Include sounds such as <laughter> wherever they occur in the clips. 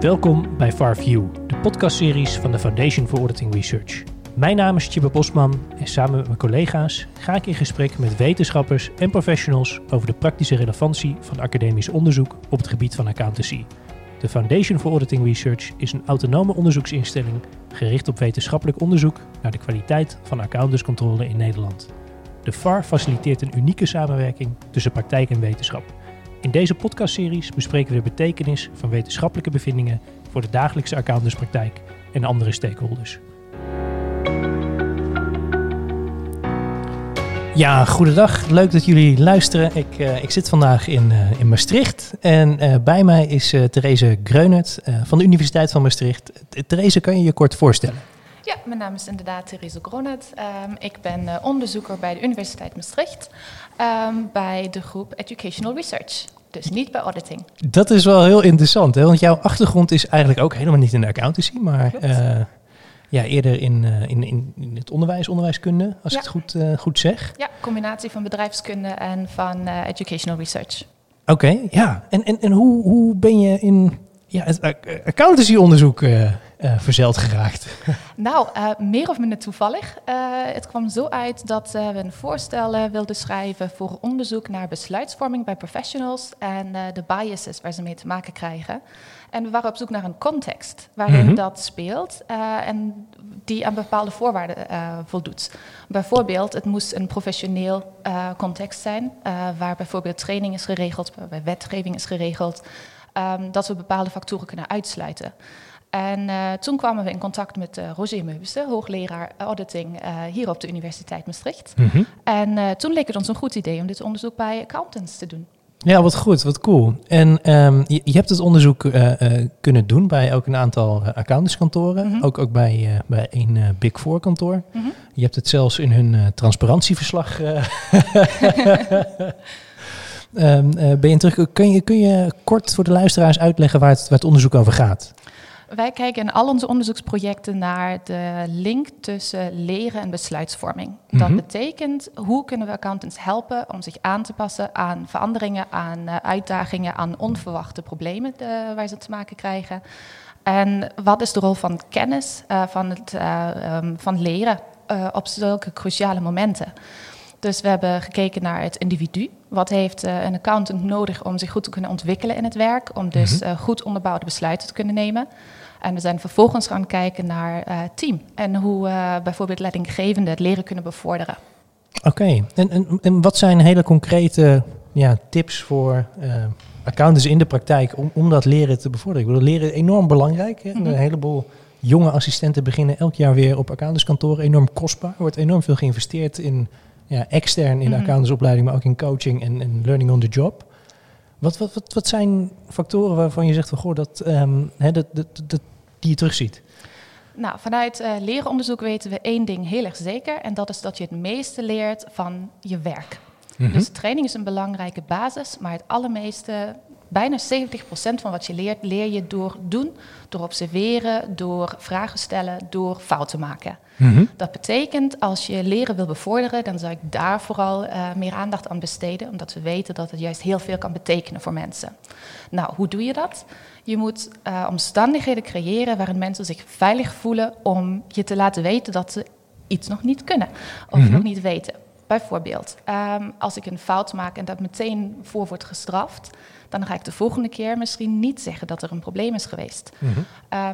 Welkom bij FarView, de podcastseries van de Foundation for Auditing Research. Mijn naam is Tjibbe Bosman en samen met mijn collega's ga ik in gesprek met wetenschappers en professionals over de praktische relevantie van academisch onderzoek op het gebied van accountancy. De Foundation for Auditing Research is een autonome onderzoeksinstelling gericht op wetenschappelijk onderzoek naar de kwaliteit van accountantscontrole in Nederland. De FAR faciliteert een unieke samenwerking tussen praktijk en wetenschap. In deze podcastseries bespreken we de betekenis van wetenschappelijke bevindingen voor de dagelijkse accountantspraktijk en andere stakeholders. Ja, goedendag. Leuk dat jullie luisteren. Ik, uh, ik zit vandaag in, uh, in Maastricht en uh, bij mij is Therese Greunert van de Universiteit van Maastricht. Therese, kan je je kort voorstellen? Ja, mijn naam is inderdaad Therese Gronet. Um, ik ben uh, onderzoeker bij de Universiteit Maastricht um, bij de groep Educational Research. Dus niet bij auditing. Dat is wel heel interessant, hè? want jouw achtergrond is eigenlijk ook helemaal niet in de accountancy, maar uh, ja, eerder in, uh, in, in, in, het onderwijs, onderwijskunde, als ja. ik het goed, uh, goed zeg. Ja, combinatie van bedrijfskunde en van educational research. Oké, okay, ja. En, en, en hoe, hoe ben je in ja, het accountancy-onderzoek uh, verzeld geraakt? <laughs> Nou, uh, meer of minder toevallig. het kwam zo uit dat we een voorstel wilden schrijven voor onderzoek naar besluitvorming bij professionals en de biases waar ze mee te maken krijgen. En we waren op zoek naar een context waarin mm-hmm. dat speelt en die aan bepaalde voorwaarden voldoet. Bijvoorbeeld, het moest een professioneel context zijn, waar bijvoorbeeld training is geregeld, waarbij wetgeving is geregeld. Um, dat we bepaalde factoren kunnen uitsluiten. En uh, toen kwamen we in contact met uh, Roger Meubissen, hoogleraar auditing uh, hier op de Universiteit Maastricht. Mm-hmm. En toen leek het ons een goed idee om dit onderzoek bij accountants te doen. Ja, wat goed, wat cool. En um, je, je, hebt het onderzoek kunnen doen bij ook een aantal accountantskantoren, mm-hmm. ook, ook bij, bij een Big Four kantoor. Mm-hmm. Je hebt het zelfs in hun transparantieverslag Um, <laughs> <laughs> uh, ben je terug? Kun je, kun je kort voor de luisteraars uitleggen waar het, waar het onderzoek over gaat? Wij kijken in al onze onderzoeksprojecten naar de link tussen leren en besluitvorming. Dat mm-hmm. betekent hoe kunnen we accountants helpen om zich aan te passen aan veranderingen, aan uh, uitdagingen, aan onverwachte problemen de, waar ze te maken krijgen. En wat is de rol van kennis, uh, van, het, um, van leren op zulke cruciale momenten? Dus we hebben gekeken naar het individu. Wat heeft uh, een accountant nodig om zich goed te kunnen ontwikkelen in het werk? Om dus mm-hmm. uh, goed onderbouwde besluiten te kunnen nemen. En we zijn vervolgens gaan kijken naar uh, team. En hoe bijvoorbeeld leidinggevenden het leren kunnen bevorderen. Oké, okay. en, en, en, wat zijn hele concrete ja, tips voor accountants in de praktijk om, om dat leren te bevorderen? Ik bedoel, leren is enorm belangrijk. Hè? Mm-hmm. Een heleboel jonge assistenten beginnen elk jaar weer op accountantskantoren. Enorm kostbaar. Er wordt enorm veel geïnvesteerd in ja, extern in de mm-hmm. accountantsopleiding, maar ook in coaching en, en learning on the job. Wat, wat, wat, wat zijn factoren waarvan je zegt van goh, dat, um, hè, dat, dat, dat, die je terugziet? Nou, vanuit uh, lerenonderzoek weten we één ding heel erg zeker. En dat is dat je het meeste leert van je werk. Mm-hmm. Dus training is een belangrijke basis, maar het allermeeste bijna 70% van wat je leert, leer je door doen, door observeren, door vragen stellen, door fouten maken. Mm-hmm. Dat betekent, als je leren wil bevorderen, dan zou ik daar vooral uh, meer aandacht aan besteden, omdat we weten dat het juist heel veel kan betekenen voor mensen. Nou, hoe doe je dat? Je moet uh, omstandigheden creëren waarin mensen zich veilig voelen om je te laten weten dat ze iets nog niet kunnen of mm-hmm. nog niet weten. Bijvoorbeeld, um, als ik een fout maak en dat meteen voor wordt gestraft, dan ga ik de volgende keer misschien niet zeggen dat er een probleem is geweest. Mm-hmm.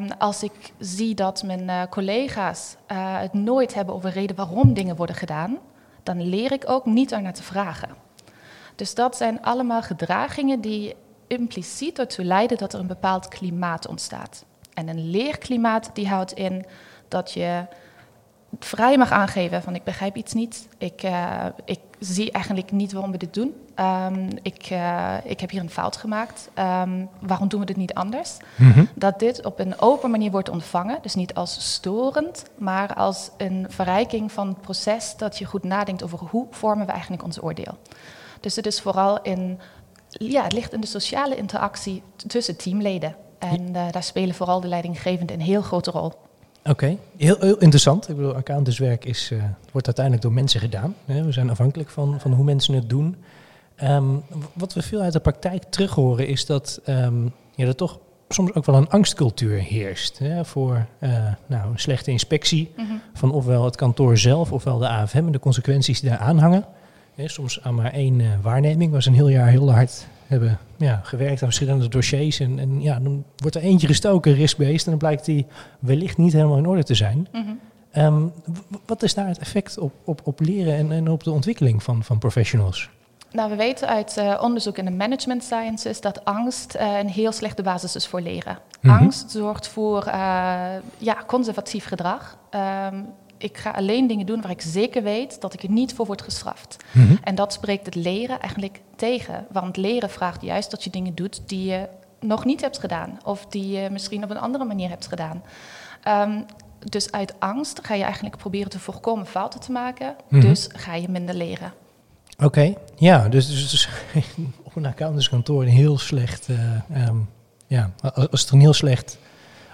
um, als ik zie dat mijn uh, collega's uh, het nooit hebben over reden waarom dingen worden gedaan, dan leer ik ook niet ernaar te vragen. Dus dat zijn allemaal gedragingen die impliciet ertoe leiden dat er een bepaald klimaat ontstaat. En een leerklimaat die houdt in dat je vrij mag aangeven van ik begrijp iets niet. Ik, uh, ik zie eigenlijk niet waarom we dit doen. Um, ik, uh, ik heb hier een fout gemaakt. Um, waarom doen we dit niet anders? Mm-hmm. Dat dit op een open manier wordt ontvangen. Dus niet als storend, maar als een verrijking van het proces dat je goed nadenkt over hoe vormen we eigenlijk ons oordeel. Dus het is vooral in, ja, het ligt in de sociale interactie tussen teamleden. En uh, daar spelen vooral de leidinggevenden een heel grote rol. Oké, okay. heel, heel, interessant. Ik bedoel, accountantswerk is, uh, wordt uiteindelijk door mensen gedaan. Hè? We zijn afhankelijk van, van hoe mensen het doen. Um, wat we veel uit de praktijk terug horen is dat um, ja, er toch soms ook wel een angstcultuur heerst hè, voor uh, nou, een slechte inspectie Mhm. van ofwel het kantoor zelf ofwel de AFM en de consequenties die daar aanhangen. Hè, soms aan maar één eh, waarneming, waar ze een heel jaar heel hard hebben ja, gewerkt aan verschillende dossiers. En, en ja, dan wordt er eentje gestoken, risk-based, en dan blijkt die wellicht niet helemaal in orde te zijn. Mhm. Ehm, wat is daar het effect op, op, op leren en, en op de ontwikkeling van, van professionals? Nou, we weten uit eh, onderzoek in de management sciences dat angst eh, een heel slechte basis is voor leren. Mhm. Angst zorgt voor eh, ja, conservatief gedrag. Ehm, ik ga alleen dingen doen waar ik zeker weet dat ik er niet voor word gestraft. Mhm. En dat spreekt het leren eigenlijk tegen. Want leren vraagt juist dat je dingen doet die je nog niet hebt gedaan. Of die je misschien op een andere manier hebt gedaan. Ehm, dus uit angst ga je eigenlijk proberen te voorkomen fouten te maken. Mhm. Dus ga je minder leren. Oké, ja, dus, dus, dus <laughs> op een accountantskantoor een heel slecht, ehm, ja, als er een heel slecht,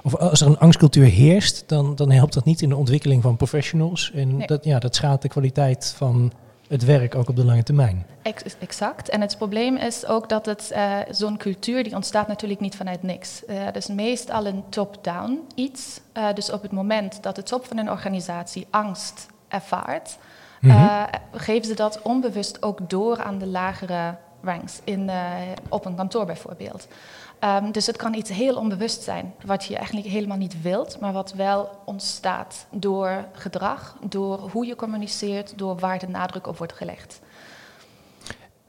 of als er een angstcultuur heerst, dan, dan helpt dat niet in de ontwikkeling van professionals. En Nee. dat, ja, dat schaadt de kwaliteit van het werk ook op de lange termijn. Ex- exact. En het probleem is ook dat het eh, zo'n cultuur die ontstaat natuurlijk niet vanuit niks. Eh het is meestal een top-down iets. Eh, dus op het moment dat de top van een organisatie angst ervaart, Mhm. eh, geven ze dat onbewust ook door aan de lagere ranks in, eh, op een kantoor bijvoorbeeld. Ehm, dus het kan iets heel onbewust zijn, wat je eigenlijk helemaal niet wilt, maar wat wel ontstaat door gedrag, door hoe je communiceert, door waar de nadruk op wordt gelegd.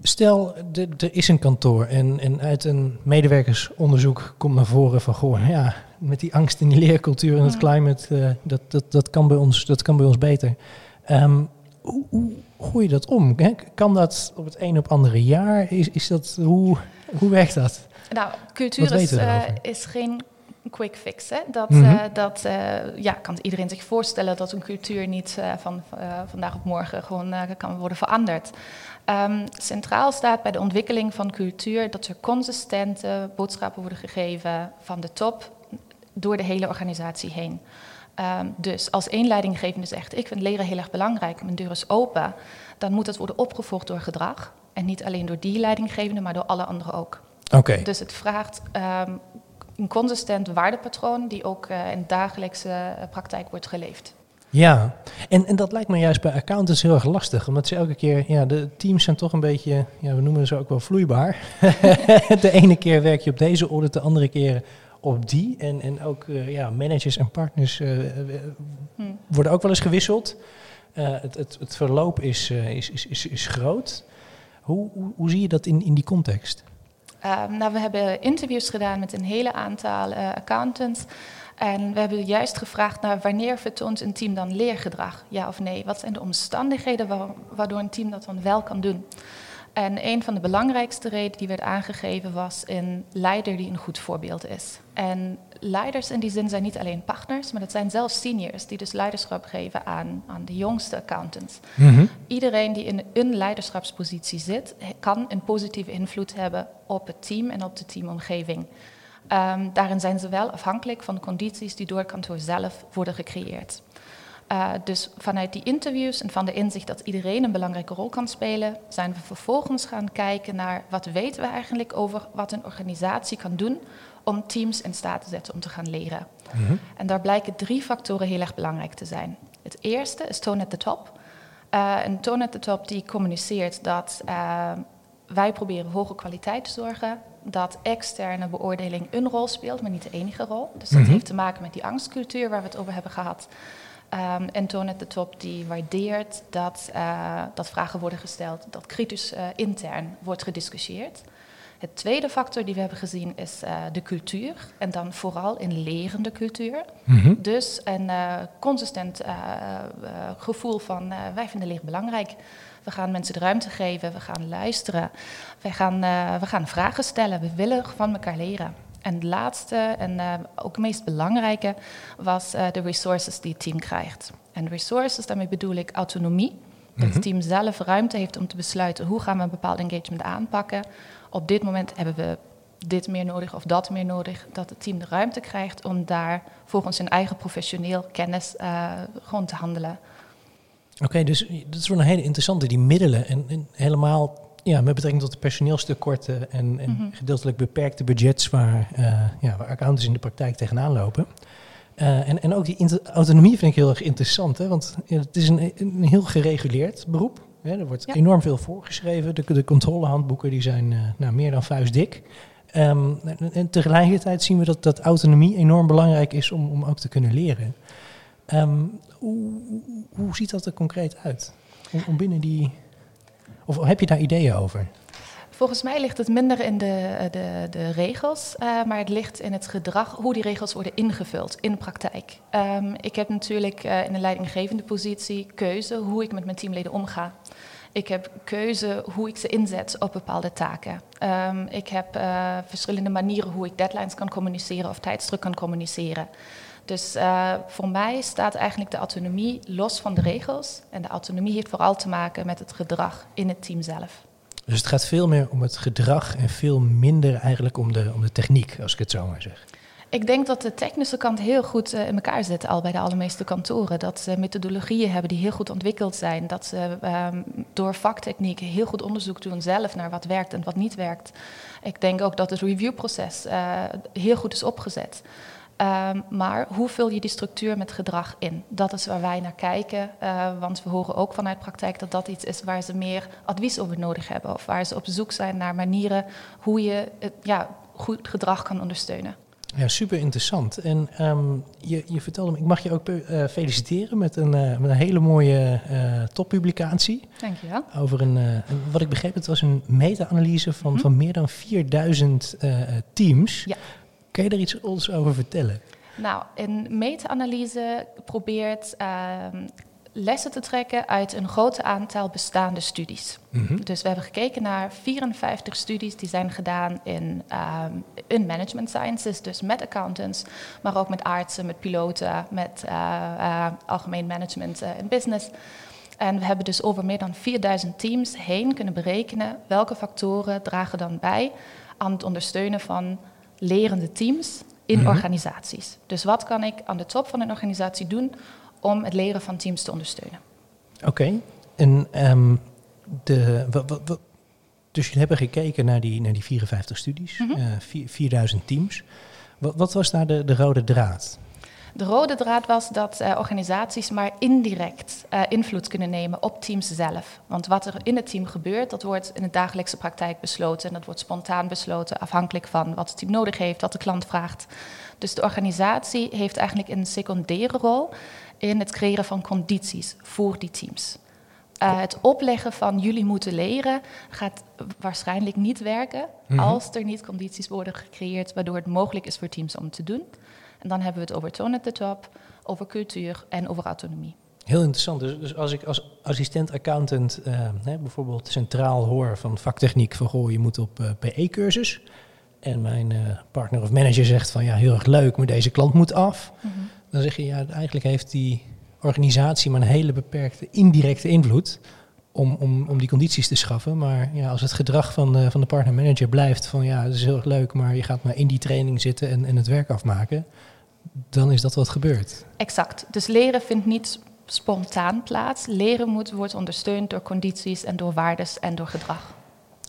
Stel, er is een kantoor en, en uit een medewerkersonderzoek komt naar voren van, goh, ja, met die angst in die leercultuur en het Mm. climate, eh, dat, dat, dat, kan bij ons, dat kan bij ons beter. Ehm, hoe, hoe gooi je dat om? Hè? Kan dat op het een op andere jaar? Is, is dat, hoe, hoe werkt dat? Nou, cultuur is, eh, is geen quick fix. Hè? Dat, Mhm. eh, dat eh, ja, kan iedereen zich voorstellen dat een cultuur niet van vandaag op morgen gewoon kan worden veranderd. Ehm, centraal staat bij de ontwikkeling van cultuur dat er consistente boodschappen worden gegeven van de top door de hele organisatie heen. Ehm, dus als één leidinggevende zegt, ik vind leren heel erg belangrijk, mijn deur is open, dan moet het worden opgevolgd door gedrag. En niet alleen door die leidinggevende, maar door alle anderen ook. Oké, Dus het vraagt ehm, een consistent waardepatroon die ook eh, in dagelijkse eh, praktijk wordt geleefd. ja. En, en dat lijkt me juist bij accountants heel erg lastig, omdat ze elke keer, ja, de teams zijn toch een beetje, ja, we noemen ze ook wel vloeibaar. <laughs> de ene keer werk je op deze audit, de andere keer op die. En, en ook eh, ja, managers en partners eh, eh, Hm. worden ook wel eens gewisseld. Het, het, het verloop is, is, is, is, is groot. Hoe, hoe, hoe zie je dat in, in die context? Ehm, nou, we hebben interviews gedaan met een hele aantal eh, accountants. En we hebben juist gevraagd naar wanneer vertoont een team dan leergedrag, ja of nee? Wat zijn de omstandigheden wa- waardoor een team dat dan wel kan doen? En een van de belangrijkste redenen die werd aangegeven was een leider die een goed voorbeeld is. En leiders in die zin zijn niet alleen partners, maar dat zijn zelfs seniors die dus leiderschap geven aan, aan de jongste accountants. Iedereen die in een leiderschapspositie zit, kan een positieve invloed hebben op het team en op de teamomgeving. Ehm, daarin zijn ze wel afhankelijk van de condities die door het kantoor zelf worden gecreëerd. Eh, dus vanuit die interviews en van de inzicht dat iedereen een belangrijke rol kan spelen, zijn we vervolgens gaan kijken naar wat weten we eigenlijk over wat een organisatie kan doen om teams in staat te zetten om te gaan leren. En daar blijken drie factoren heel erg belangrijk te zijn. Het eerste is tone at the top. Eh, een tone at the top die communiceert dat eh, wij proberen hoge kwaliteit te zorgen. Dat externe beoordeling een rol speelt, maar niet de enige rol. Dus dat Mhm. heeft te maken met die angstcultuur waar we het over hebben gehad. Ehm, en tone at the top die waardeert dat, eh, dat vragen worden gesteld, dat kritisch eh, intern wordt gediscussieerd. Het tweede factor die we hebben gezien is eh, de cultuur. En dan vooral een lerende cultuur. Mhm. Dus een consistent gevoel van wij vinden leren belangrijk. We gaan mensen de ruimte geven, we gaan luisteren, wij gaan, we gaan vragen stellen, we willen van elkaar leren. En het laatste en eh, ook het meest belangrijke was eh, de resources die het team krijgt. En resources, daarmee bedoel ik autonomie. Dat Mhm. het team zelf ruimte heeft om te besluiten hoe gaan we een bepaald engagement aanpakken. Op dit moment hebben we dit meer nodig of dat meer nodig. Dat het team de ruimte krijgt om daar volgens zijn eigen professioneel kennis eh, gewoon te handelen. Oké, dus dat is wel een hele interessante, die middelen. En, en helemaal ja, met betrekking tot de personeelstekorten en, en Mhm. gedeeltelijk beperkte budgets waar, eh, ja, waar accountants in de praktijk tegenaan lopen. Eh, en, en ook die autonomie vind ik heel erg interessant, hè? want ja, het is een, een heel gereguleerd beroep. Hè? Er wordt Ja. enorm veel voorgeschreven. De, de controlehandboeken die zijn eh, nou, meer dan vuistdik. Ehm, en, en tegelijkertijd zien we dat, dat autonomie enorm belangrijk is om, om ook te kunnen leren. Ehm, hoe, hoe- hoe ziet dat er concreet uit? Om, om binnen die. Of heb je daar ideeën over? Volgens mij ligt het minder in de, de, de regels, eh, maar het ligt in het gedrag, hoe die regels worden ingevuld in de praktijk. Ehm, ik heb natuurlijk eh, in een leidinggevende positie keuze hoe ik met mijn teamleden omga. Ik heb keuze hoe ik ze inzet op bepaalde taken. Ehm, ik heb eh, verschillende manieren hoe ik deadlines kan communiceren of tijdsdruk kan communiceren. Dus eh, voor mij staat eigenlijk de autonomie los van de regels. En de autonomie heeft vooral te maken met het gedrag in het team zelf. Dus het gaat veel meer om het gedrag en veel minder eigenlijk om de, om de techniek, als ik het zo maar zeg. Ik denk dat de technische kant heel goed eh, in elkaar zit, al bij de allermeeste kantoren. Dat ze methodologieën hebben die heel goed ontwikkeld zijn. Dat ze ehm, door vaktechniek heel goed onderzoek doen zelf naar wat werkt en wat niet werkt. Ik denk ook dat het reviewproces eh, heel goed is opgezet. Ehm, maar hoe vul je die structuur met gedrag in? Dat is waar wij naar kijken. eh, want we horen ook vanuit praktijk dat dat iets is waar ze meer advies over nodig hebben. Of waar ze op zoek zijn naar manieren hoe je het, ja, goed gedrag kan ondersteunen. Ja, super interessant. En ehm, je, je vertelde me, ik mag je ook eh, feliciteren met een, eh, met een hele mooie eh toppublicatie. Dankjewel. Over een, eh, een- wat ik begreep, het was een meta-analyse van, Mhm. van meer dan 4000 eh, teams. Ja. Kun je daar iets ons over vertellen? Nou, een meta-analyse probeert ehm, lessen te trekken uit een groot aantal bestaande studies. Mhm. Dus we hebben gekeken naar 54 studies die zijn gedaan in, ehm, in management sciences, dus met accountants, maar ook met artsen, met piloten, met eh, eh, algemeen management en business. En we hebben dus over meer dan 4000 teams heen kunnen berekenen welke factoren dragen dan bij aan het ondersteunen van lerende teams in Mhm. organisaties. Dus wat kan ik aan de top van een organisatie doen om het leren van teams te ondersteunen? Oké. En ehm, de, dus jullie hebben gekeken naar die, naar die 54 studies, Mhm. eh, 4000 teams. Wat, wat was daar de, de rode draad? De rode draad was dat eh, organisaties maar indirect eh, invloed kunnen nemen op teams zelf. Want wat er in het team gebeurt, dat wordt in de dagelijkse praktijk besloten. En dat wordt spontaan besloten, afhankelijk van wat het team nodig heeft, wat de klant vraagt. Dus de organisatie heeft eigenlijk een secundaire rol in het creëren van condities voor die teams. Eh, het opleggen van jullie moeten leren gaat waarschijnlijk niet werken Mhm. als er niet condities worden gecreëerd waardoor het mogelijk is voor teams om te doen. En dan hebben we het over tone at the top, over cultuur en over autonomie. Heel interessant. Dus, dus als ik als assistent-accountant eh, hè, bijvoorbeeld centraal hoor van vaktechniek van goh, je moet op eh, PE-cursus. En mijn eh, partner of manager zegt van ja, heel erg leuk, maar deze klant moet af. Dan zeg je ja, eigenlijk heeft die organisatie maar een hele beperkte indirecte invloed om, om, om die condities te schaffen. Maar ja, als het gedrag van de, van de partner-manager blijft van ja, het is heel erg leuk, maar je gaat maar in die training zitten en, en het werk afmaken, dan is dat wat gebeurt. Exact. Dus leren vindt niet spontaan plaats. Leren moet, wordt ondersteund door condities en door waardes en door gedrag.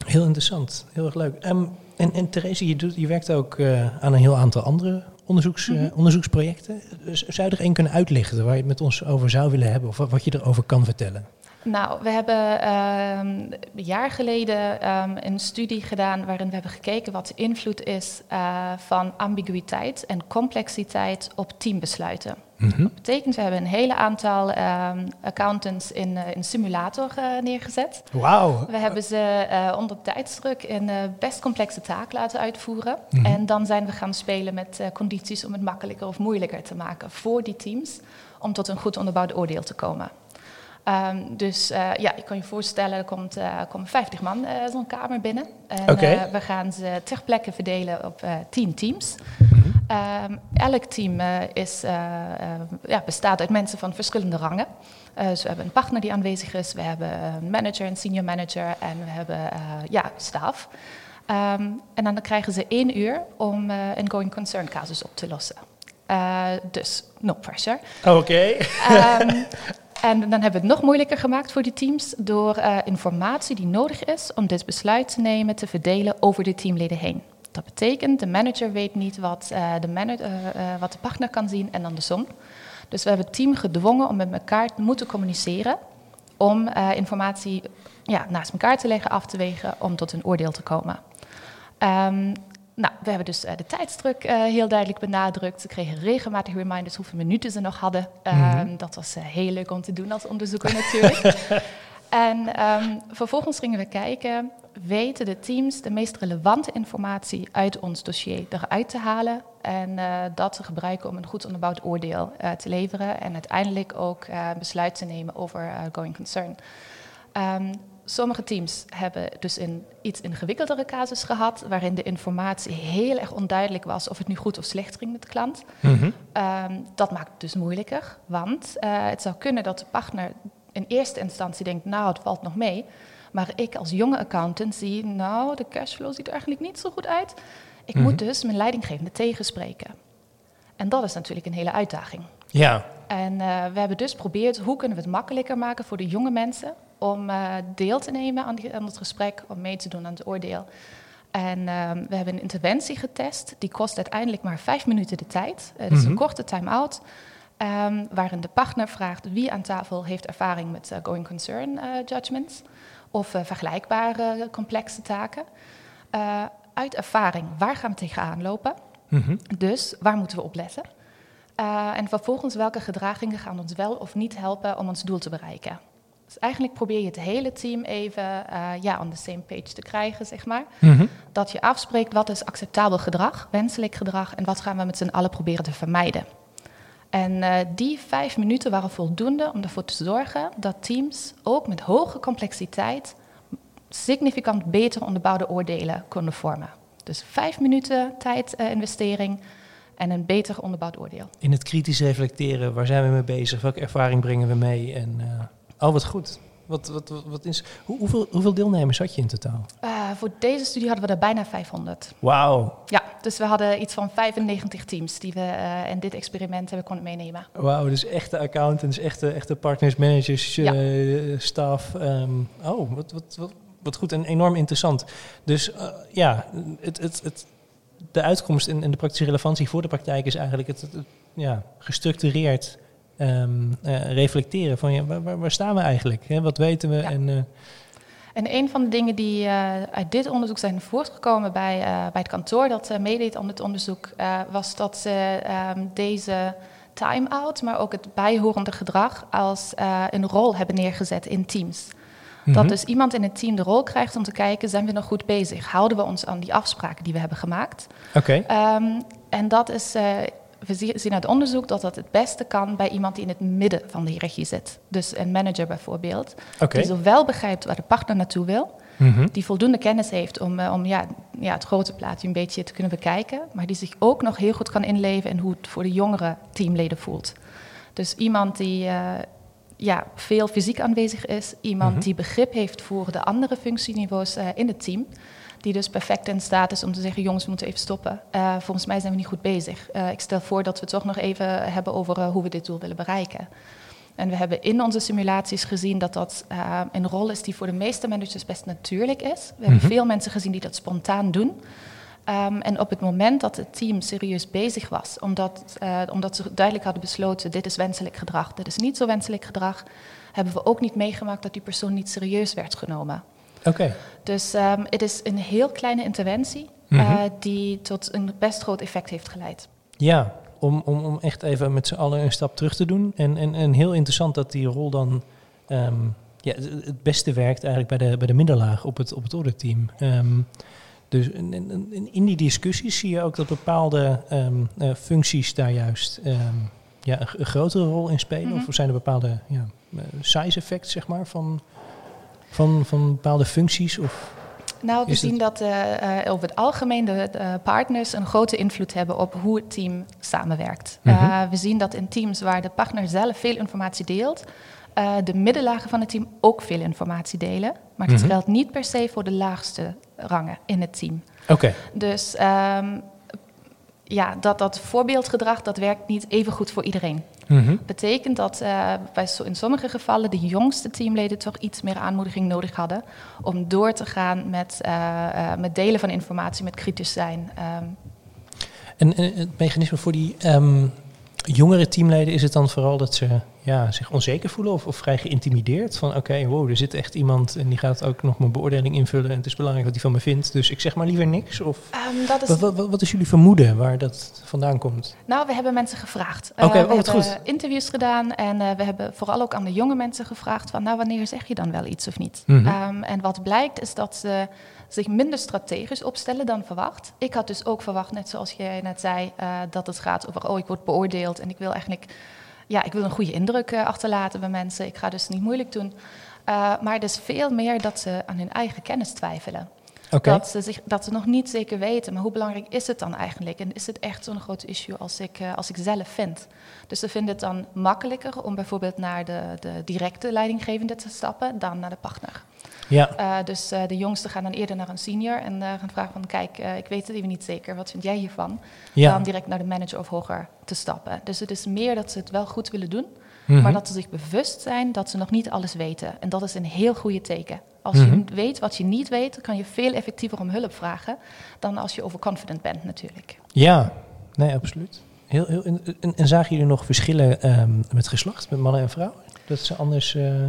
Heel interessant, heel erg leuk. Ehm, en, en Therese, je, doet, je werkt ook eh, aan een heel aantal andere onderzoeks, eh, Mhm. onderzoeksprojecten. Zou je er één kunnen uitlichten waar je het met ons over zou willen hebben of wat, wat je erover kan vertellen? Nou, we hebben ehm, een jaar geleden ehm, een studie gedaan waarin we hebben gekeken wat de invloed is eh, van ambiguïteit en complexiteit op teambesluiten. Mhm. Dat betekent, we hebben een hele aantal ehm, accountants in eh, een simulator eh, neergezet. Wauw. We hebben ze onder tijdsdruk een best complexe taak laten uitvoeren. Mhm. En dan zijn we gaan spelen met condities om het makkelijker of moeilijker te maken voor die teams. Om tot een goed onderbouwd oordeel te komen. Ehm, dus eh, ja, je kan je voorstellen, er komt, eh, komen 50 man eh, zo'n kamer binnen. En we gaan ze ter plekke verdelen op eh 10 teams. Ehm, elk team is, ja, bestaat uit mensen van verschillende rangen. Dus we hebben een partner die aanwezig is, we hebben een manager, een senior manager en we hebben ja, staf. Ehm, en dan krijgen ze één uur om een going concern casus op te lossen. Dus no pressure. Oké. <laughs> En dan hebben we het nog moeilijker gemaakt voor die teams door uh, informatie die nodig is om dit besluit te nemen te verdelen over de teamleden heen. Dat betekent, de manager weet niet wat, uh, de, manager, uh, wat de partner kan zien en andersom. Dus we hebben het team gedwongen om met elkaar te moeten communiceren om informatie ja, naast elkaar te leggen, af te wegen, om tot een oordeel te komen. Um, nou, we hebben dus uh, de tijdsdruk uh, heel duidelijk benadrukt. Ze kregen regelmatig reminders hoeveel minuten ze nog hadden. Um, mm -hmm. Dat was uh, heel leuk om te doen als onderzoeker natuurlijk. <laughs> en um, vervolgens gingen we kijken, weten de teams de meest relevante informatie uit ons dossier eruit te halen en dat te gebruiken om een goed onderbouwd oordeel te leveren en uiteindelijk ook besluit te nemen over going concern. Um, sommige teams hebben dus een iets ingewikkeldere casus gehad, waarin de informatie heel erg onduidelijk was of het nu goed of slecht ging met de klant. Mm -hmm. um, dat maakt het dus moeilijker, want uh, het zou kunnen dat de partner in eerste instantie denkt, nou, het valt nog mee. Maar ik als jonge accountant zie, nou, de cashflow ziet er eigenlijk niet zo goed uit. Ik mm -hmm. moet dus mijn leidinggevende tegenspreken. En dat is natuurlijk een hele uitdaging. Ja. En uh, we hebben dus geprobeerd, hoe kunnen we het makkelijker maken voor de jonge mensen om uh, deel te nemen aan, die, aan, het gesprek, om mee te doen aan het oordeel. En uh, we hebben een interventie getest, die kost uiteindelijk maar vijf minuten de tijd. Het is mm -hmm. een korte time-out, um, waarin de partner vraagt wie aan tafel heeft ervaring met uh, going concern judgments of vergelijkbare complexe taken. uit ervaring, waar gaan we tegenaan lopen? Mm -hmm. Dus waar moeten we op letten? En vervolgens welke gedragingen gaan ons wel of niet helpen om ons doel te bereiken. Dus eigenlijk probeer je het hele team even uh, ja, on the same page te krijgen, zeg maar. Mm -hmm. Dat je afspreekt wat is acceptabel gedrag, wenselijk gedrag en wat gaan we met z'n allen proberen te vermijden. En uh, die vijf minuten waren voldoende om ervoor te zorgen dat teams ook met hoge complexiteit significant beter onderbouwde oordelen konden vormen. Dus vijf minuten tijdinvestering. Uh, en een beter onderbouwd oordeel. In het kritisch reflecteren, waar zijn we mee bezig? Welke ervaring brengen we mee? En, uh, oh, wat goed. Wat, wat, wat, is, hoe, hoeveel, hoeveel, deelnemers had je in totaal? Uh, voor deze studie hadden we er bijna 500. Wauw. Ja, dus we hadden iets van 95 teams die we uh, in dit experiment hebben konden meenemen. Wauw, dus echte accountants, echte, echte partners, managers, ja. staf. Um, oh, wat, wat, wat, wat goed en enorm interessant. Dus ja, het, het, het de uitkomst en, en, de praktische relevantie voor de praktijk is eigenlijk het, het, het ja, gestructureerd um, uh, reflecteren van ja, waar, waar, staan we eigenlijk? Hè? Wat weten we? Ja. En, uh, en een van de dingen die uh, uit dit onderzoek zijn voortgekomen bij, bij het kantoor dat meedeed aan dit onderzoek, was dat ze um, deze time-out, maar ook het bijhorende gedrag als een rol hebben neergezet in teams. Dat mm -hmm. dus iemand in het team de rol krijgt om te kijken, zijn we nog goed bezig? Houden we ons aan die afspraken die we hebben gemaakt? Oké. Okay. Um, en dat is, uh, we zien uit onderzoek dat dat het beste kan bij iemand die in het midden van de hiërarchie zit. Dus een manager bijvoorbeeld. Okay. Die zowel begrijpt waar de partner naartoe wil, mm -hmm. die voldoende kennis heeft om, uh, om ja, ja, het grote plaatje een beetje te kunnen bekijken, maar die zich ook nog heel goed kan inleven in hoe het voor de jongere teamleden voelt. Dus iemand die... Uh, ja, veel fysiek aanwezig is. Iemand mm -hmm. die begrip heeft voor de andere functieniveaus uh, in het team. Die dus perfect in staat is om te zeggen: jongens, we moeten even stoppen. Uh, volgens mij zijn we niet goed bezig. Uh, ik stel voor dat we toch nog even hebben over hoe we dit doel willen bereiken. En we hebben in onze simulaties gezien dat dat een rol is die voor de meeste managers best natuurlijk is. We mm -hmm. hebben veel mensen gezien die dat spontaan doen. Um, en op het moment dat het team serieus bezig was, omdat, omdat ze duidelijk hadden besloten: dit is wenselijk gedrag, dit is niet zo wenselijk gedrag, hebben we ook niet meegemaakt dat die persoon niet serieus werd genomen. Oké. Okay. Dus um, het is een heel kleine interventie mm -hmm. uh, die tot een best groot effect heeft geleid. Ja, om, om, om echt even met z'n allen een stap terug te doen. En, en, en heel interessant dat die rol dan um, ja, het beste werkt eigenlijk bij de, bij de middenlaag op het, op het auditteam. Um, dus in, in, in, die discussies zie je ook dat bepaalde um, uh, functies daar juist um, ja, een, een, grotere rol in spelen. Mm -hmm. Of zijn er bepaalde ja, size effects zeg maar, van, van, van bepaalde functies? Of nou, we zien dat uh, over het algemeen de partners een grote invloed hebben op hoe het team samenwerkt. Mm -hmm. we zien dat in teams waar de partner zelf veel informatie deelt, uh, de middenlagen van het team ook veel informatie delen. Maar dat mm -hmm. geldt niet per se voor de laagste rangen in het team. Oké. Okay. Dus um, ja, dat dat voorbeeldgedrag, dat werkt niet even goed voor iedereen. Mhm. Betekent dat uh, bij so in sommige gevallen de jongste teamleden toch iets meer aanmoediging nodig hadden om door te gaan met, uh, uh, met delen van informatie, met kritisch zijn. Um. En, het mechanisme voor die um, jongere teamleden is het dan vooral dat ze ja, zich onzeker voelen of, of vrij geïntimideerd? Van oké, wow, er zit echt iemand en die gaat ook nog mijn beoordeling invullen en het is belangrijk wat hij van me vindt, dus ik zeg maar liever niks? Of um, dat is wat, wat, wat, is jullie vermoeden waar dat vandaan komt? Nou, we hebben mensen gevraagd. Oké, okay, uh, we oh, hebben goed. interviews gedaan en uh, we hebben vooral ook aan de jonge mensen gevraagd van nou, wanneer zeg je dan wel iets of niet? Mhm. Um, en wat blijkt is dat ze zich minder strategisch opstellen dan verwacht. Ik had dus ook verwacht, net zoals jij net zei, uh, dat het gaat over oh, ik word beoordeeld en ik wil eigenlijk ja, ik wil een goede indruk uh, achterlaten bij mensen. Ik ga dus niet moeilijk doen. Uh, maar het is veel meer dat ze aan hun eigen kennis twijfelen. Okay. Dat, ze zich, dat ze nog niet zeker weten, maar hoe belangrijk is het dan eigenlijk? En is het echt zo'n groot issue als ik, uh, als ik zelf vind? Dus ze vinden het dan makkelijker om bijvoorbeeld naar de, de directe leidinggevende te stappen dan naar de partner. Ja. Uh, dus uh, de jongsten gaan dan eerder naar een senior en uh, gaan vragen van kijk, ik weet het even niet zeker, wat vind jij hiervan? Ja. Dan direct naar de manager of hoger te stappen. Dus het is meer dat ze het wel goed willen doen, Mhm. maar dat ze zich bewust zijn dat ze nog niet alles weten. En dat is een heel goede teken. Als Mhm. je weet wat je niet weet, kan je veel effectiever om hulp vragen dan als je overconfident bent natuurlijk. Ja, nee, absoluut. Heel, heel, en, en, en zagen jullie nog verschillen um, met geslacht, met mannen en vrouwen? Dat ze anders... Uh...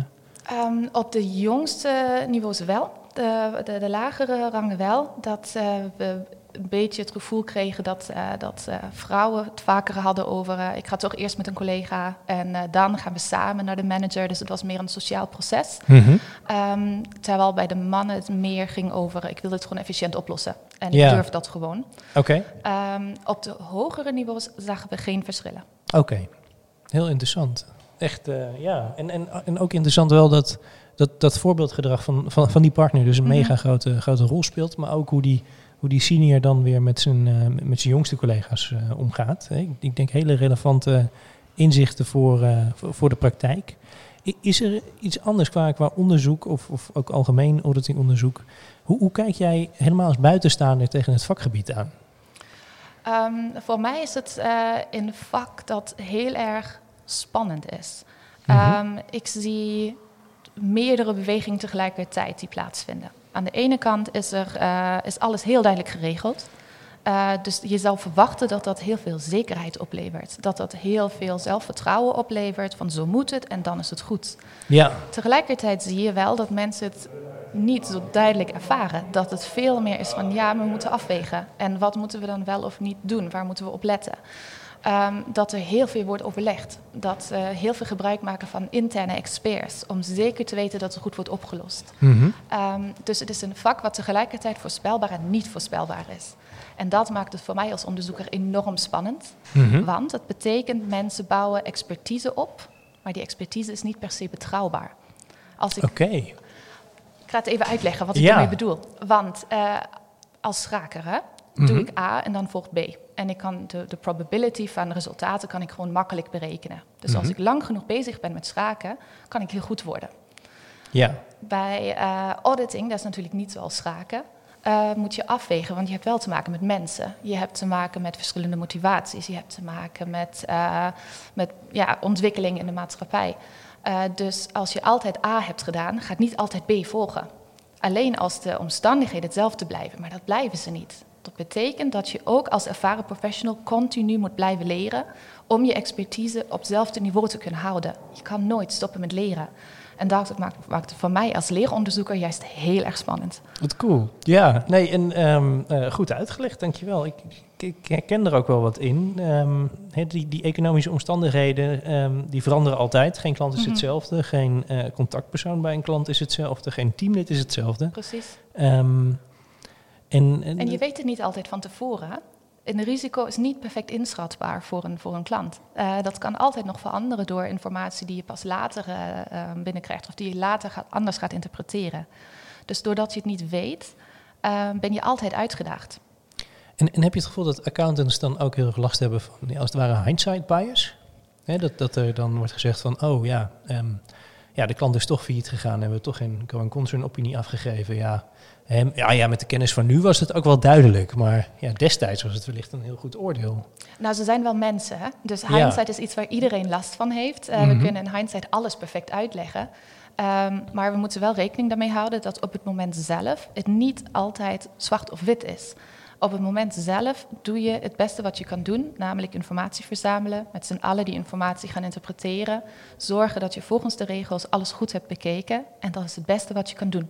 Um, op de jongste niveaus wel. De, de, de lagere rangen wel. Dat uh, we een beetje het gevoel kregen dat, uh, dat uh, vrouwen het vaker hadden over... Ik ga toch eerst met een collega en dan gaan we samen naar de manager. Dus het was meer een sociaal proces. Mm -hmm. um, terwijl bij de mannen het meer ging over... ik wil het gewoon efficiënt oplossen. En ik durf dat gewoon. Oké, Um, op de hogere niveaus zagen we geen verschillen. oké. Heel interessant. Echt, eh, ja. En, en, en ook interessant wel dat dat, dat voorbeeldgedrag van, van, van die partner dus een Mhm. mega grote, grote rol speelt. Maar ook hoe die, hoe die senior dan weer met zijn, eh, met zijn jongste collega's eh, omgaat. Ik, ik denk hele relevante inzichten voor, voor, de praktijk. Is er iets anders qua, qua onderzoek of, of ook algemeen auditingonderzoek? Hoe, hoe kijk jij helemaal als buitenstaander tegen het vakgebied aan? Um, voor mij is het uh, een vak dat heel erg spannend is. Mhm. Um, ik zie meerdere bewegingen tegelijkertijd die plaatsvinden. Aan de ene kant is, er, uh, is alles heel duidelijk geregeld. Uh, dus je zou verwachten dat dat heel veel zekerheid oplevert. Dat dat heel veel zelfvertrouwen oplevert. Van zo moet het en dan is het goed. Ja, Tegelijkertijd zie je wel dat mensen het niet zo duidelijk ervaren. Dat het veel meer is van ja, we moeten afwegen. En wat moeten we dan wel of niet doen? Waar moeten we op letten? Um, dat er heel veel wordt overlegd. Dat uh, heel veel gebruik maken van interne experts. Om zeker te weten dat het goed wordt opgelost. Mhm. Um, dus het is een vak wat tegelijkertijd voorspelbaar en niet voorspelbaar is. En dat maakt het voor mij als onderzoeker enorm spannend. Mhm. Want het betekent mensen bouwen expertise op. Maar die expertise is niet per se betrouwbaar. Als ik Oké. ik ga het even uitleggen wat ik Ja. ermee bedoel. Want uh, als schaker doe Mhm. ik A en dan volgt B. En ik kan de, de probability van resultaten kan ik gewoon makkelijk berekenen. Dus als Mhm. ik lang genoeg bezig ben met schaken, kan ik heel goed worden. Ja, Bij uh, auditing, dat is natuurlijk niet zoals schaken, uh, moet je afwegen, want je hebt wel te maken met mensen. Je hebt te maken met verschillende motivaties. Je hebt te maken met, uh, met ja, ontwikkeling in de maatschappij. Dus als je altijd A hebt gedaan, gaat niet altijd B volgen. Alleen als de omstandigheden hetzelfde blijven, maar dat blijven ze niet. Dat betekent dat je ook als ervaren professional continu moet blijven leren om je expertise op hetzelfde niveau te kunnen houden. Je kan nooit stoppen met leren. En dat maakt, maakt het voor mij als leeronderzoeker juist heel erg spannend. wat cool. Ja, nee, en um, uh, goed uitgelegd, dankjewel. Ik, ik, ik herken er ook wel wat in. Um, he, die, die, economische omstandigheden, um, die veranderen altijd. Geen klant is Mhm. hetzelfde, geen uh, contactpersoon bij een klant is hetzelfde, geen teamlid is hetzelfde. Precies. En, en, en je weet het niet altijd van tevoren. Hè? Een risico is niet perfect inschatbaar voor een, voor een klant. Uh, dat kan altijd nog veranderen door informatie die je pas later uh, uh, binnenkrijgt of die je later gaat, anders gaat interpreteren. Dus doordat je het niet weet, uh, ben je altijd uitgedaagd. En, en, heb je het gevoel dat accountants dan ook heel erg last hebben van, als het ware, hindsight bias? Dat, dat er dan wordt gezegd van, oh ja, um, ja, de klant is toch failliet gegaan en we hebben toch geen going concern opinie afgegeven. Ja, hem, ja, ja, met de kennis van nu was het ook wel duidelijk. Maar ja, destijds was het wellicht een heel goed oordeel. Nou, ze zijn wel mensen. Hè? Dus hindsight is iets waar iedereen last van heeft. Uh, We mhm. kunnen in hindsight alles perfect uitleggen. Um, maar we moeten wel rekening daarmee houden dat op het moment zelf het niet altijd zwart of wit is. Op het moment zelf doe je het beste wat je kan doen, namelijk informatie verzamelen, met z'n allen die informatie gaan interpreteren, zorgen dat je volgens de regels alles goed hebt bekeken en dat is het beste wat je kan doen.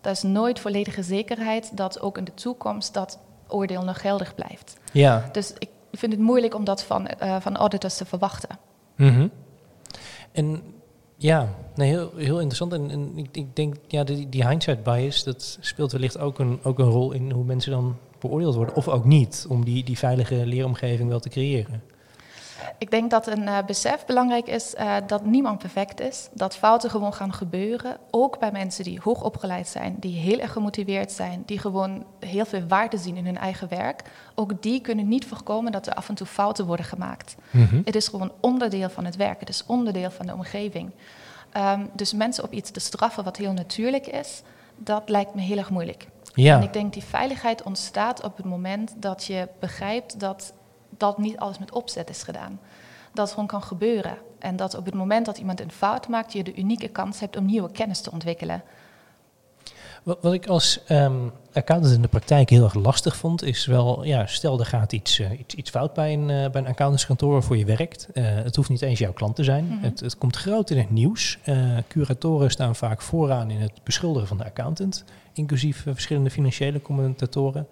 Dat is nooit volledige zekerheid dat ook in de toekomst dat oordeel nog geldig blijft. Ja. Dus ik vind het moeilijk om dat van, uh, van auditors te verwachten. Mm En ja, nee, heel, heel interessant. En, en ik, ik, denk, ja, die, die hindsight bias, dat speelt wellicht ook een, ook een rol in hoe mensen dan beoordeeld worden. Of ook niet, om die, die veilige leeromgeving wel te creëren. Ik denk dat een uh, besef belangrijk is uh, dat niemand perfect is. Dat fouten gewoon gaan gebeuren. Ook bij mensen die hoog opgeleid zijn, die heel erg gemotiveerd zijn, die gewoon heel veel waarde zien in hun eigen werk. Ook die kunnen niet voorkomen dat er af en toe fouten worden gemaakt. Mm Het is gewoon onderdeel van het werk. Het is onderdeel van de omgeving. Um, dus mensen op iets te straffen wat heel natuurlijk is, dat lijkt me heel erg moeilijk. Ja. En ik denk die veiligheid ontstaat op het moment dat je begrijpt dat dat niet alles met opzet is gedaan. Dat gewoon kan gebeuren. En dat op het moment dat iemand een fout maakt, je de unieke kans hebt om nieuwe kennis te ontwikkelen. Wat, wat ik als um, accountant in de praktijk heel erg lastig vond, is wel, ja, stel er gaat iets, uh, iets, iets fout bij een, uh, bij een accountantskantoor waarvoor je werkt. Uh, het hoeft niet eens jouw klant te zijn. Mhm. het, het, komt groot in het nieuws. curatoren staan vaak vooraan in het beschuldigen van de accountant, inclusief verschillende financiële commentatoren.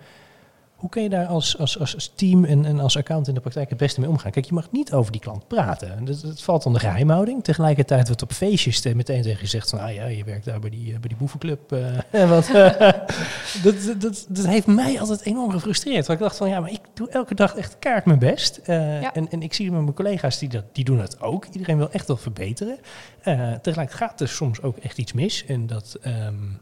Hoe kun je daar als, als, als team en, en als account in de praktijk het beste mee omgaan? Kijk, je mag niet over die klant praten. Dat, dat valt onder geheimhouding. Tegelijkertijd wordt op feestjes meteen tegen je gezegd van... ah ja, je werkt daar bij die, bij die boevenclub. <laughs> Uh, wat, <laughs> dat, dat, dat heeft mij altijd enorm gefrustreerd. Want ik dacht van, ja, maar ik doe elke dag echt kaart mijn best. Uh, en, en ik zie met mijn collega's, die, dat, die doen dat ook. Iedereen wil echt wel verbeteren. Uh, tegelijk gaat er soms ook echt iets mis. En dat... Um,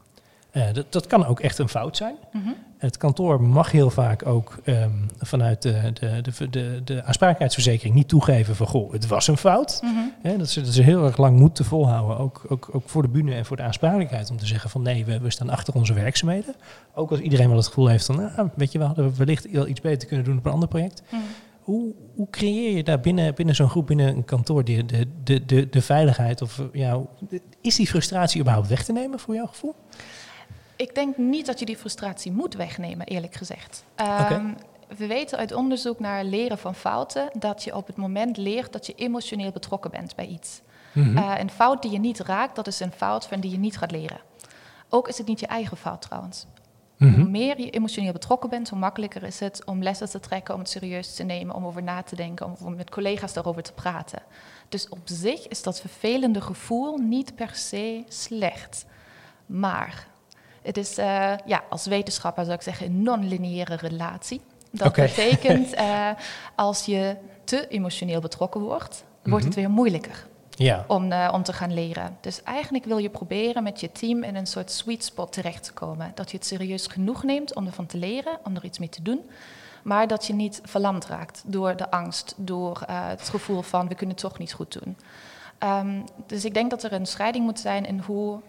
uh, dat, dat, kan ook echt een fout zijn. Mm -hmm. Het kantoor mag heel vaak ook um, vanuit de, de, de, de, aansprakelijkheidsverzekering niet toegeven van goh, het was een fout. Mm -hmm. dat, ze, dat ze heel erg lang moeten volhouden, ook, ook, ook voor de bühne en voor de aansprakelijkheid, om te zeggen van nee, we, we staan achter onze werkzaamheden. Ook als iedereen wel het gevoel heeft van, nou, weet je, we hadden wellicht wel iets beter kunnen doen op een ander project. Mm -hmm. Hoe, hoe, creëer je daar binnen, binnen zo'n groep, binnen een kantoor, de, de, de, de, de veiligheid? Of, ja, is die frustratie überhaupt weg te nemen voor jouw gevoel? Ik denk niet dat je die frustratie moet wegnemen, eerlijk gezegd. Um, we weten uit onderzoek naar leren van fouten dat je op het moment leert dat je emotioneel betrokken bent bij iets. Mm -hmm. uh, een fout die je niet raakt, dat is een fout van die je niet gaat leren. Ook is het niet je eigen fout trouwens. Mm -hmm. Hoe meer je emotioneel betrokken bent, hoe makkelijker is het om lessen te trekken, om het serieus te nemen, om over na te denken, om met collega's daarover te praten. Dus op zich is dat vervelende gevoel niet per se slecht. Maar het is uh, ja, als wetenschapper zou ik zeggen een non-lineaire relatie. Dat okay. betekent uh, <laughs> als je te emotioneel betrokken wordt, wordt het mhm. weer moeilijker ja. om, uh, om te gaan leren. Dus eigenlijk wil je proberen met je team in een soort sweet spot terecht te komen. Dat je het serieus genoeg neemt om ervan te leren, om er iets mee te doen. Maar dat je niet verlamd raakt door de angst, door het gevoel van we kunnen het toch niet goed doen. Um, dus ik denk dat er een scheiding moet zijn in hoe,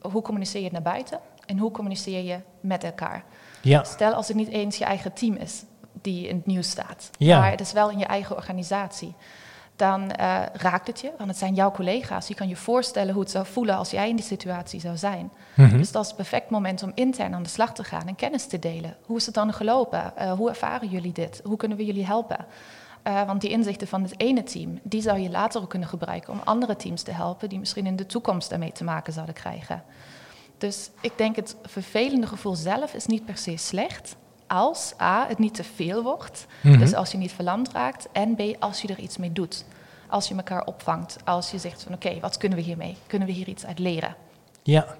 hoe communiceer je het naar buiten en hoe communiceer je met elkaar? Ja. Stel als het niet eens je eigen team is die in het nieuws staat, ja. maar het is wel in je eigen organisatie. Dan uh, raakt het je, want het zijn jouw collega's. Je kan je voorstellen hoe het zou voelen als jij in die situatie zou zijn. Mm -hmm. Dus dat is het perfect moment om intern aan de slag te gaan en kennis te delen. Hoe is het dan gelopen? Uh, hoe ervaren jullie dit? Hoe kunnen we jullie helpen? Uh, want die inzichten van het ene team, die zou je later ook kunnen gebruiken om andere teams te helpen die misschien in de toekomst daarmee te maken zouden krijgen. Dus ik denk het vervelende gevoel zelf is niet per se slecht. Als A, het niet te veel wordt. Mm -hmm. Dus als je niet verlamd raakt. En B, als je er iets mee doet. Als je elkaar opvangt. Als je zegt van oké, okay, wat kunnen we hiermee? Kunnen we hier iets uit leren? Ja,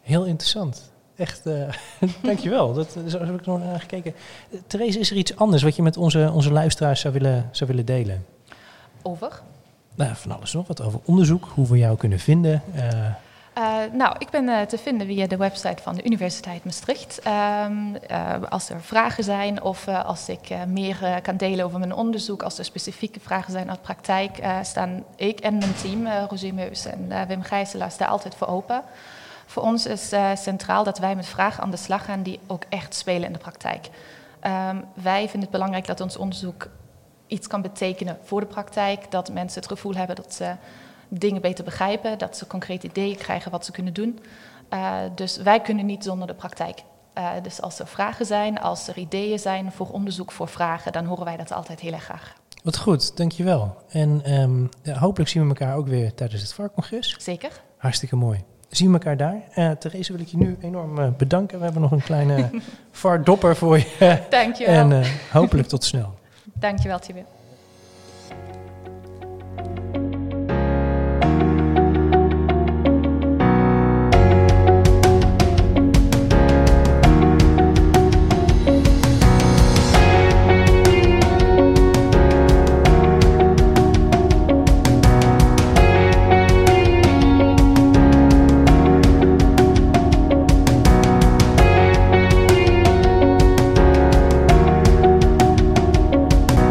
heel interessant. Echt, uh, <laughs> dankjewel. Dat, zo heb ik nog naar gekeken. Therese, is er iets anders wat je met onze, onze luisteraars zou willen, zou willen delen? Over? Nou, van alles nog. Wat over onderzoek, hoe we jou kunnen vinden. Uh, Uh, nou, ik ben uh, te vinden via de website van de Universiteit Maastricht. Um, uh, als er vragen zijn of als ik meer kan delen over mijn onderzoek, als er specifieke vragen zijn uit praktijk, staan ik en mijn team, Roger Meus en Wim Gijselaars, daar altijd voor open. Voor ons is centraal dat wij met vragen aan de slag gaan die ook echt spelen in de praktijk. Um, wij vinden het belangrijk dat ons onderzoek iets kan betekenen voor de praktijk, dat mensen het gevoel hebben dat ze dingen beter begrijpen, dat ze concrete ideeën krijgen wat ze kunnen doen. Uh, dus wij kunnen niet zonder de praktijk. Uh, dus als er vragen zijn, als er ideeën zijn voor onderzoek, voor vragen, dan horen wij dat altijd heel erg graag. Wat goed, dankjewel. En um, ja, hopelijk zien we elkaar ook weer tijdens het varkongres. Zeker. Hartstikke mooi. Zien we elkaar daar. Uh, Therese wil ik je nu enorm bedanken. We hebben nog een kleine <laughs> vardopper voor je. Dankjewel. En hopelijk tot snel. Dankjewel, Tibbe.